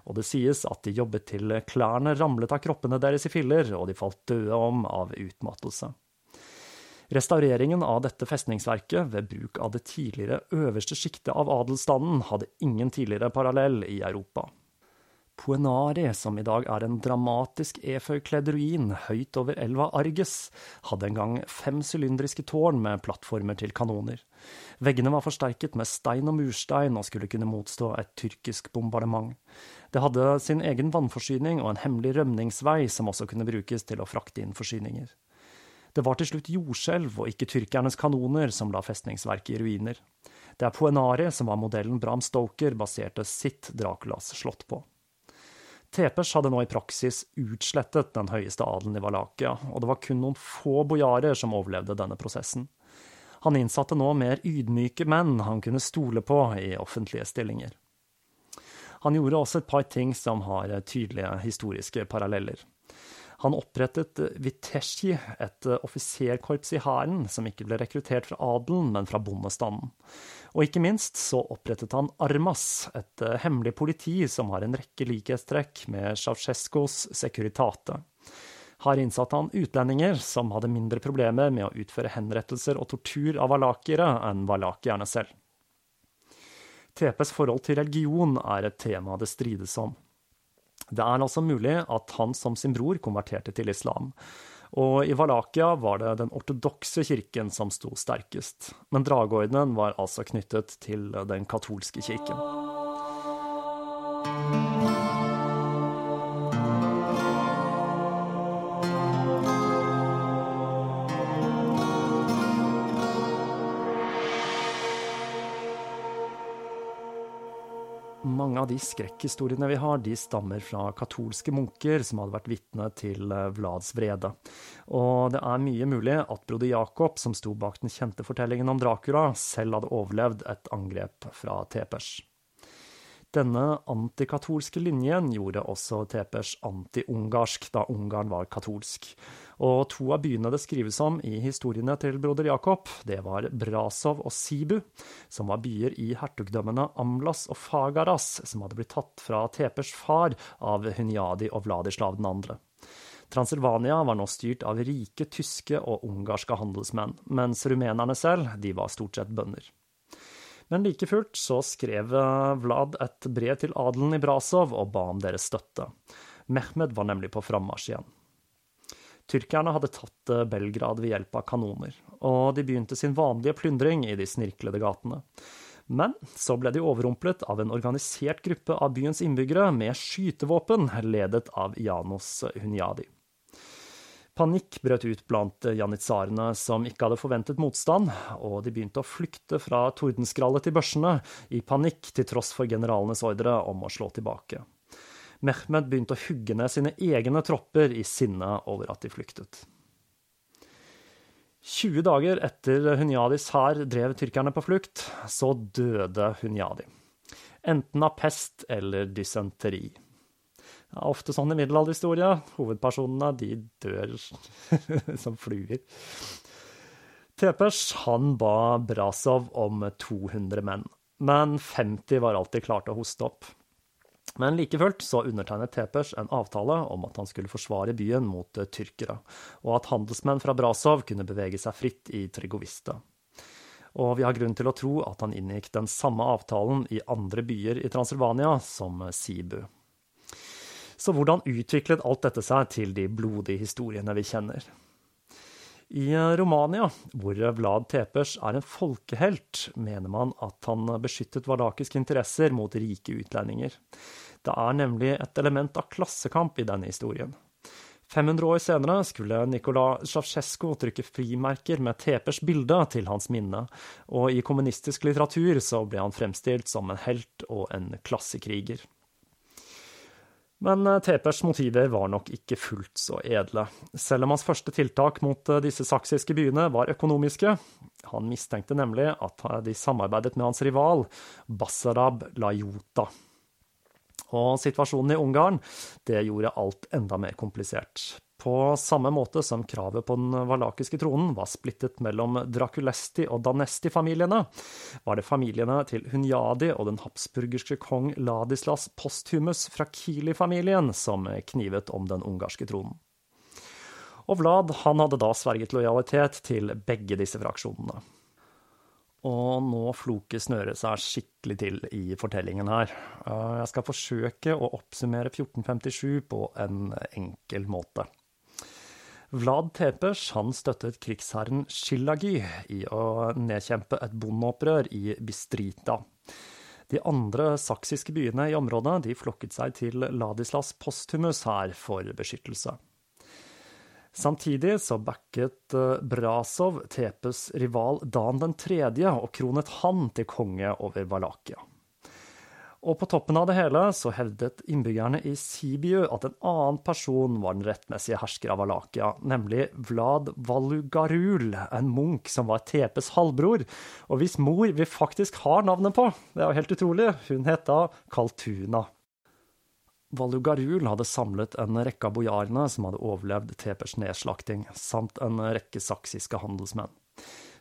A: og det sies at de jobbet til klærne ramlet av kroppene deres i filler, og de falt døde om av utmattelse. Restaureringen av dette festningsverket ved bruk av det tidligere øverste sjiktet av adelsstanden hadde ingen tidligere parallell i Europa. Puenari, som i dag er en dramatisk eføykledd ruin høyt over elva Arges, hadde en gang fem sylindriske tårn med plattformer til kanoner. Veggene var forsterket med stein og murstein og skulle kunne motstå et tyrkisk bombardement. Det hadde sin egen vannforsyning og en hemmelig rømningsvei som også kunne brukes til å frakte inn forsyninger. Det var til slutt jordskjelv og ikke tyrkernes kanoner som la festningsverket i ruiner. Det er Poenari som var modellen Bram Stoker baserte sitt Draculas slott på. Tepers hadde nå i praksis utslettet den høyeste adelen i Valakia, og det var kun noen få bojarer som overlevde denne prosessen. Han innsatte nå mer ydmyke menn han kunne stole på i offentlige stillinger. Han gjorde også et par ting som har tydelige historiske paralleller. Han opprettet Vitesji, et offiserkorps i hæren som ikke ble rekruttert fra adelen, men fra bondestanden. Og ikke minst så opprettet han Armas, et hemmelig politi som har en rekke likhetstrekk med Ceaucescos Securitate. Her innsatte han utlendinger som hadde mindre problemer med å utføre henrettelser og tortur av valakiere enn valakierne selv. TPs forhold til religion er et tema det strides om. Det er altså mulig at han som sin bror konverterte til islam. Og i Valakia var det den ortodokse kirken som sto sterkest. Men drageordenen var altså knyttet til den katolske kirken. Av de skrekkhistoriene vi har, de stammer fra katolske munker som hadde vært vitne til eh, Vlads vrede. Og det er mye mulig at broder Jakob, som sto bak den kjente fortellingen om Dracula, selv hadde overlevd et angrep fra Tepers. Denne antikatolske linjen gjorde også Tepers anti-ungarsk da Ungarn var katolsk. Og to av byene det skrives om i historiene til broder Jakob, det var Brasov og Sibu, som var byer i hertugdømmene Amlas og Fagaras, som hadde blitt tatt fra Tepers far av Hunyadi og Vladislav 2. Transylvania var nå styrt av rike tyske og ungarske handelsmenn, mens rumenerne selv, de var stort sett bønder. Men like fullt så skrev Vlad et brev til adelen i Brasov og ba om deres støtte. Mehmed var nemlig på frammarsj igjen. Tyrkerne hadde tatt eh, Belgrad ved hjelp av kanoner, og de begynte sin vanlige plyndring i de snirklede gatene. Men så ble de overrumplet av en organisert gruppe av byens innbyggere med skytevåpen, ledet av Janos Hunyadi. Panikk brøt ut blant janitsarene som ikke hadde forventet motstand, og de begynte å flykte fra tordenskrallet til børsene, i panikk til tross for generalenes ordre om å slå tilbake. Mehmed begynte å hugge ned sine egne tropper i sinne over at de flyktet. 20 dager etter Hunyadis hær drev tyrkerne på flukt, så døde Hunyadi. Enten av pest eller dysenteri. Det er ofte sånn i middelalderhistoria. Hovedpersonene de dør <laughs> som fluer. Tepers han ba Brasov om 200 menn, men 50 var alltid klart å hoste opp. Men like fullt så undertegnet Tepers en avtale om at han skulle forsvare byen mot uh, tyrkere, og at handelsmenn fra Brasov kunne bevege seg fritt i Trigovista. Og vi har grunn til å tro at han inngikk den samme avtalen i andre byer i Transylvania, som Sibu. Så hvordan utviklet alt dette seg til de blodige historiene vi kjenner? I Romania, hvor Vlad Tepers er en folkehelt, mener man at han beskyttet valakiske interesser mot rike utlendinger. Det er nemlig et element av klassekamp i denne historien. 500 år senere skulle Nikola Sjavsjesko trykke frimerker med Tepers bilde til hans minne, og i kommunistisk litteratur så ble han fremstilt som en helt og en klassekriger. Men Tepers motiver var nok ikke fullt så edle, selv om hans første tiltak mot disse saksiske byene var økonomiske. Han mistenkte nemlig at de samarbeidet med hans rival, Basarab Lajota. Og situasjonen i Ungarn det gjorde alt enda mer komplisert. På samme måte som kravet på den valakiske tronen var splittet mellom Draculesti og Danesti-familiene, var det familiene til Hunyadi og den habsburgerske kong Ladislas Posthumus fra Kili-familien som knivet om den ungarske tronen. Og Vlad han hadde da sverget lojalitet til begge disse fraksjonene. Og nå floker snøret seg skikkelig til i fortellingen her. Jeg skal forsøke å oppsummere 1457 på en enkel måte. Vlad Tepers han støttet krigsherren Shillagi i å nedkjempe et bondeopprør i Bistrita. De andre saksiske byene i området de flokket seg til Ladislas Posthumus her for beskyttelse. Samtidig så backet eh, Brasov Tepes rival Dan 3. og kronet han til konge over Valakia. Og på toppen av det hele så hevdet innbyggerne i Sibiu at en annen person var den rettmessige hersker av Valakia, nemlig Vlad Valugarul, en munk som var Tepes halvbror, og hvis mor vi faktisk har navnet på. Det er jo helt utrolig. Hun het da Kaltuna. Valugarul hadde samlet en rekke av bojarene som hadde overlevd Tepers nedslakting, samt en rekke saksiske handelsmenn.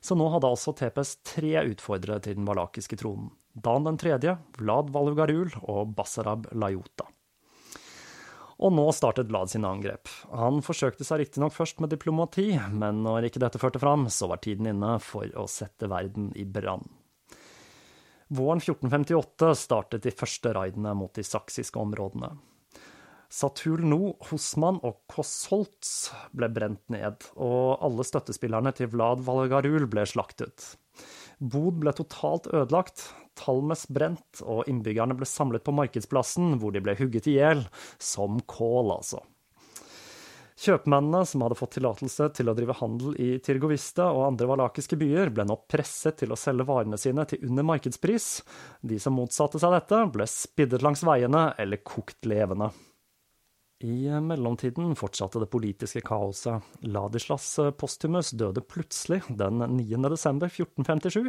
A: Så nå hadde altså Tepes tre utfordrere til den valakiske tronen. Dan den tredje, Vlad Valugarul og Basarab Lajota. Og nå startet Vlad sine angrep. Han forsøkte seg riktignok først med diplomati, men når ikke dette førte fram, så var tiden inne for å sette verden i brann. Våren 1458 startet de første raidene mot de saksiske områdene. Satulno, Hosman og Kosholtz ble brent ned, og alle støttespillerne til Vlad Valgarul ble slaktet. Bod ble totalt ødelagt, Talmes brent, og innbyggerne ble samlet på markedsplassen, hvor de ble hugget i hjel, som kål, altså. Kjøpmennene, som hadde fått tillatelse til å drive handel i Tirgoviste og andre valakiske byer, ble nå presset til å selge varene sine til under markedspris. De som motsatte seg dette, ble spiddet langs veiene eller kokt levende. I mellomtiden fortsatte det politiske kaoset. Ladislas Postumus døde plutselig den 9. desember 1457.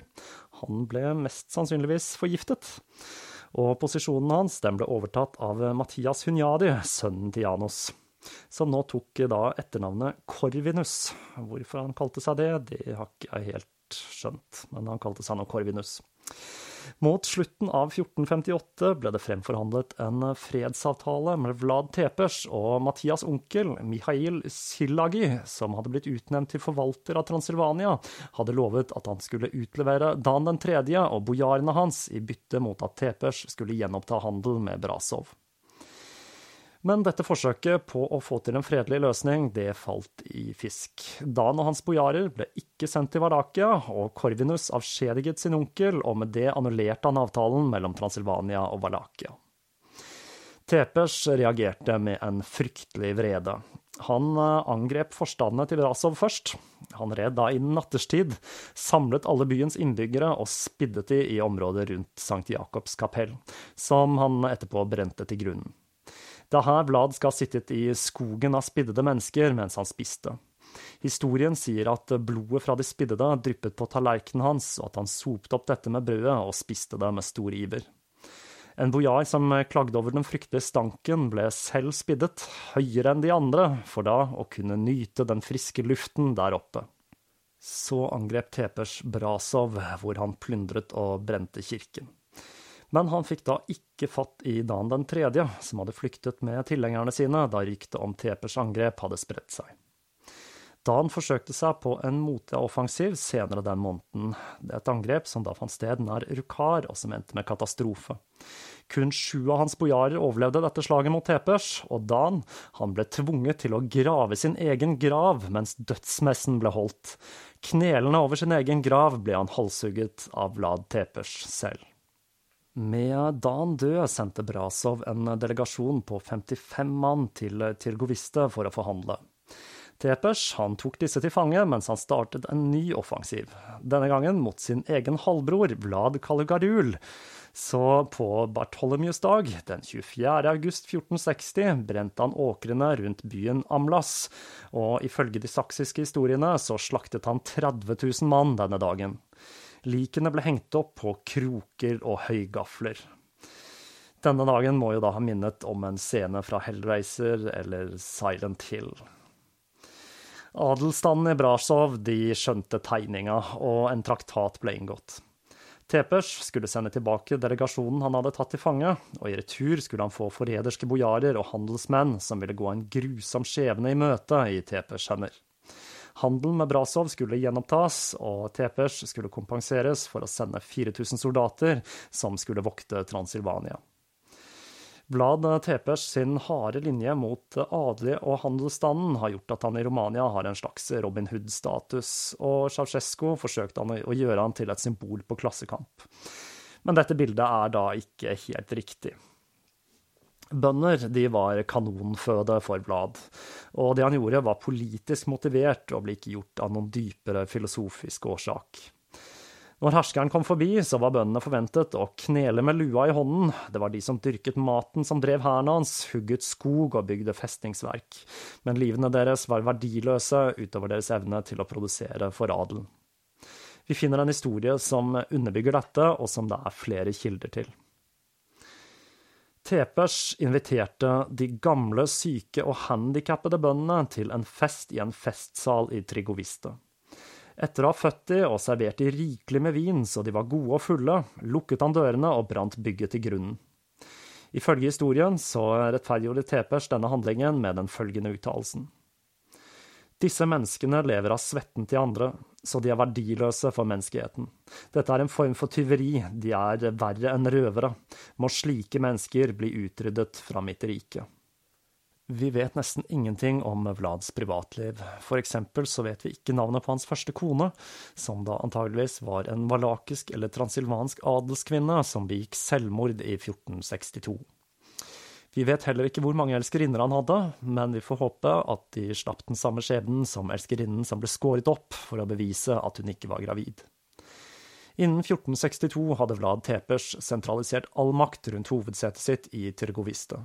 A: Han ble mest sannsynligvis forgiftet. Og posisjonen hans ble overtatt av Mathias Hunyadi, sønnen til Janus. som nå tok da etternavnet Corvinus. Hvorfor han kalte seg det, det har ikke jeg helt skjønt, men han kalte seg nå Corvinus. Mot slutten av 1458 ble det fremforhandlet en fredsavtale med Vlad Tepers og Mathias' onkel, Mihail Silagi, som hadde blitt utnevnt til forvalter av Transilvania, hadde lovet at han skulle utlevere Dan den tredje og bojarene hans i bytte mot at Tepers skulle gjenoppta handel med Brasov. Men dette forsøket på å få til en fredelig løsning, det falt i fisk. Dan og hans bojarer ble ikke sendt til Vardakia, og Korvinus avskjediget sin onkel, og med det annullerte han avtalen mellom Transilvania og Valakia. Tepers reagerte med en fryktelig vrede. Han eh, angrep forstandene til Rasov først. Han red da innen natterstid, samlet alle byens innbyggere og spiddet de i området rundt Sankt Jakobs kapell, som han etterpå brente til grunnen. Det er her Vlad skal ha sittet i skogen av spiddede mennesker mens han spiste. Historien sier at blodet fra de spiddede dryppet på tallerkenen hans, og at han sopte opp dette med brødet og spiste det med stor iver. En bojar som klagde over den fryktelige stanken, ble selv spiddet, høyere enn de andre, for da å kunne nyte den friske luften der oppe. Så angrep Tepers Brasov, hvor han plyndret og brente kirken. Men han fikk da ikke fatt i Dan den tredje, som hadde flyktet med tilhengerne sine da ryktet om Tepers angrep hadde spredt seg. Dan forsøkte seg på en moteoffensiv senere den måneden. Det er et angrep som da fant sted nær Rukar, og som endte med katastrofe. Kun sju av hans bojarer overlevde dette slaget mot Tepers, og Dan han ble tvunget til å grave sin egen grav mens dødsmessen ble holdt. Knelende over sin egen grav ble han halshugget av Vlad Tepers selv. Med Dan død sendte Brasov en delegasjon på 55 mann til Tirgoviste for å forhandle. Tepers han tok disse til fange, mens han startet en ny offensiv. Denne gangen mot sin egen halvbror Vlad Kalugarul. Så på Bartholomjus dag, den 24. august 1460, brente han åkrene rundt byen Amlas, og ifølge de saksiske historiene så slaktet han 30 000 mann denne dagen. Likene ble hengt opp på kroker og høygafler. Denne dagen må jo da ha minnet om en scene fra Hellraiser eller Silent Hill. Adelstanden i Brasov de skjønte tegninga, og en traktat ble inngått. Tepers skulle sende tilbake delegasjonen han hadde tatt til fange, og i retur skulle han få forræderske bojarer og handelsmenn som ville gå en grusom skjebne i møte i Tepers hender. Handelen med Brasov skulle gjenopptas, og Tepers skulle kompenseres for å sende 4000 soldater som skulle vokte Transilvania. Vlad Tepers sin harde linje mot adelige og handelsstanden har gjort at han i Romania har en slags Robin Hood-status, og Ceaucescu forsøkte han å gjøre han til et symbol på klassekamp. Men dette bildet er da ikke helt riktig. Bønder de var kanonføde for Vlad, og det han gjorde var politisk motivert og ble ikke gjort av noen dypere filosofisk årsak. Når herskeren kom forbi, så var bøndene forventet å knele med lua i hånden. Det var de som dyrket maten som drev hæren hans, hugget skog og bygde festningsverk. Men livene deres var verdiløse utover deres evne til å produsere for adelen. Vi finner en historie som underbygger dette, og som det er flere kilder til. Tepers inviterte de gamle, syke og handikappede bøndene til en fest i en festsal i Trigoviste. Etter å ha født de og servert de rikelig med vin så de var gode og fulle, lukket han dørene og brant bygget til grunnen. Ifølge historien så rettferdiggjorde Tepers denne handlingen med den følgende uttalelsen. Disse menneskene lever av svetten til andre, så de er verdiløse for menneskeheten. Dette er en form for tyveri, de er verre enn røvere. Må slike mennesker bli utryddet fra mitt rike. Vi vet nesten ingenting om Vlads privatliv. For eksempel så vet vi ikke navnet på hans første kone, som da antageligvis var en valakisk eller transilvansk adelskvinne som begikk selvmord i 1462. Vi vet heller ikke hvor mange elskerinner han hadde, men vi får håpe at de slapp den samme skjebnen som elskerinnen som ble skåret opp for å bevise at hun ikke var gravid. Innen 1462 hadde Vlad Tepers sentralisert all makt rundt hovedsetet sitt i Tyrgoviste,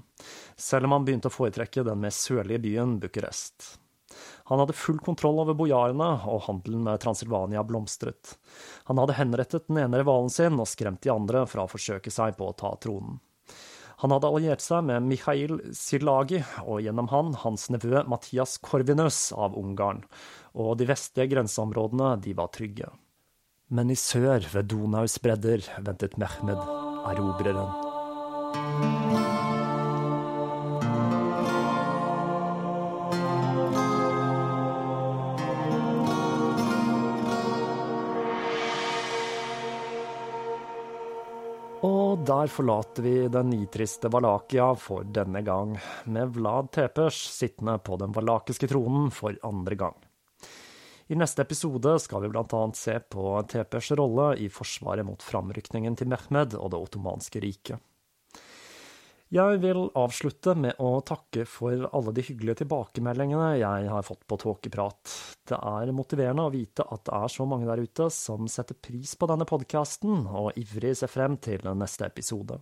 A: selv om han begynte å foretrekke den mer sørlige byen Bucuresti. Han hadde full kontroll over bojarene, og handelen med Transilvania blomstret. Han hadde henrettet den ene rivalen sin og skremt de andre fra å forsøke seg på å ta tronen. Han hadde alliert seg med Mikhail Silagi, og gjennom han hans nevø Mathias Korvinus av Ungarn, og de vestlige grenseområdene de var trygge men i sør, ved Donaus bredder, ventet Mehmed, erobreren. Og der forlater vi den nitriste Valakia for denne gang, med Vlad Tepers sittende på den valakiske tronen for andre gang. I neste episode skal vi annet se på Tepers rolle i forsvaret mot framrykningen til Mehmed og det ottomanske riket. Jeg vil avslutte med å takke for alle de hyggelige tilbakemeldingene jeg har fått på Tåkeprat. Det er motiverende å vite at det er så mange der ute som setter pris på denne podkasten, og ivrig ser frem til neste episode.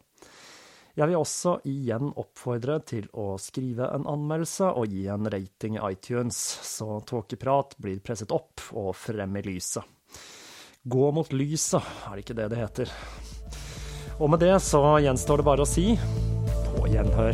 A: Jeg vil også igjen oppfordre til å skrive en anmeldelse og gi en rating i iTunes, så Tåkeprat blir presset opp og frem i lyset. Gå mot lyset, er det ikke det det heter? Og med det så gjenstår det bare å si på gjenhør.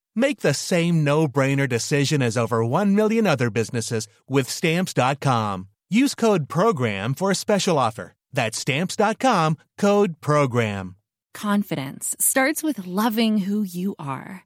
C: Make the same no-brainer decision as over 1 million other businesses with stamps.com. Use code PROGRAM for a special offer. That's stamps.com, code PROGRAM.
D: Confidence starts with loving who you are.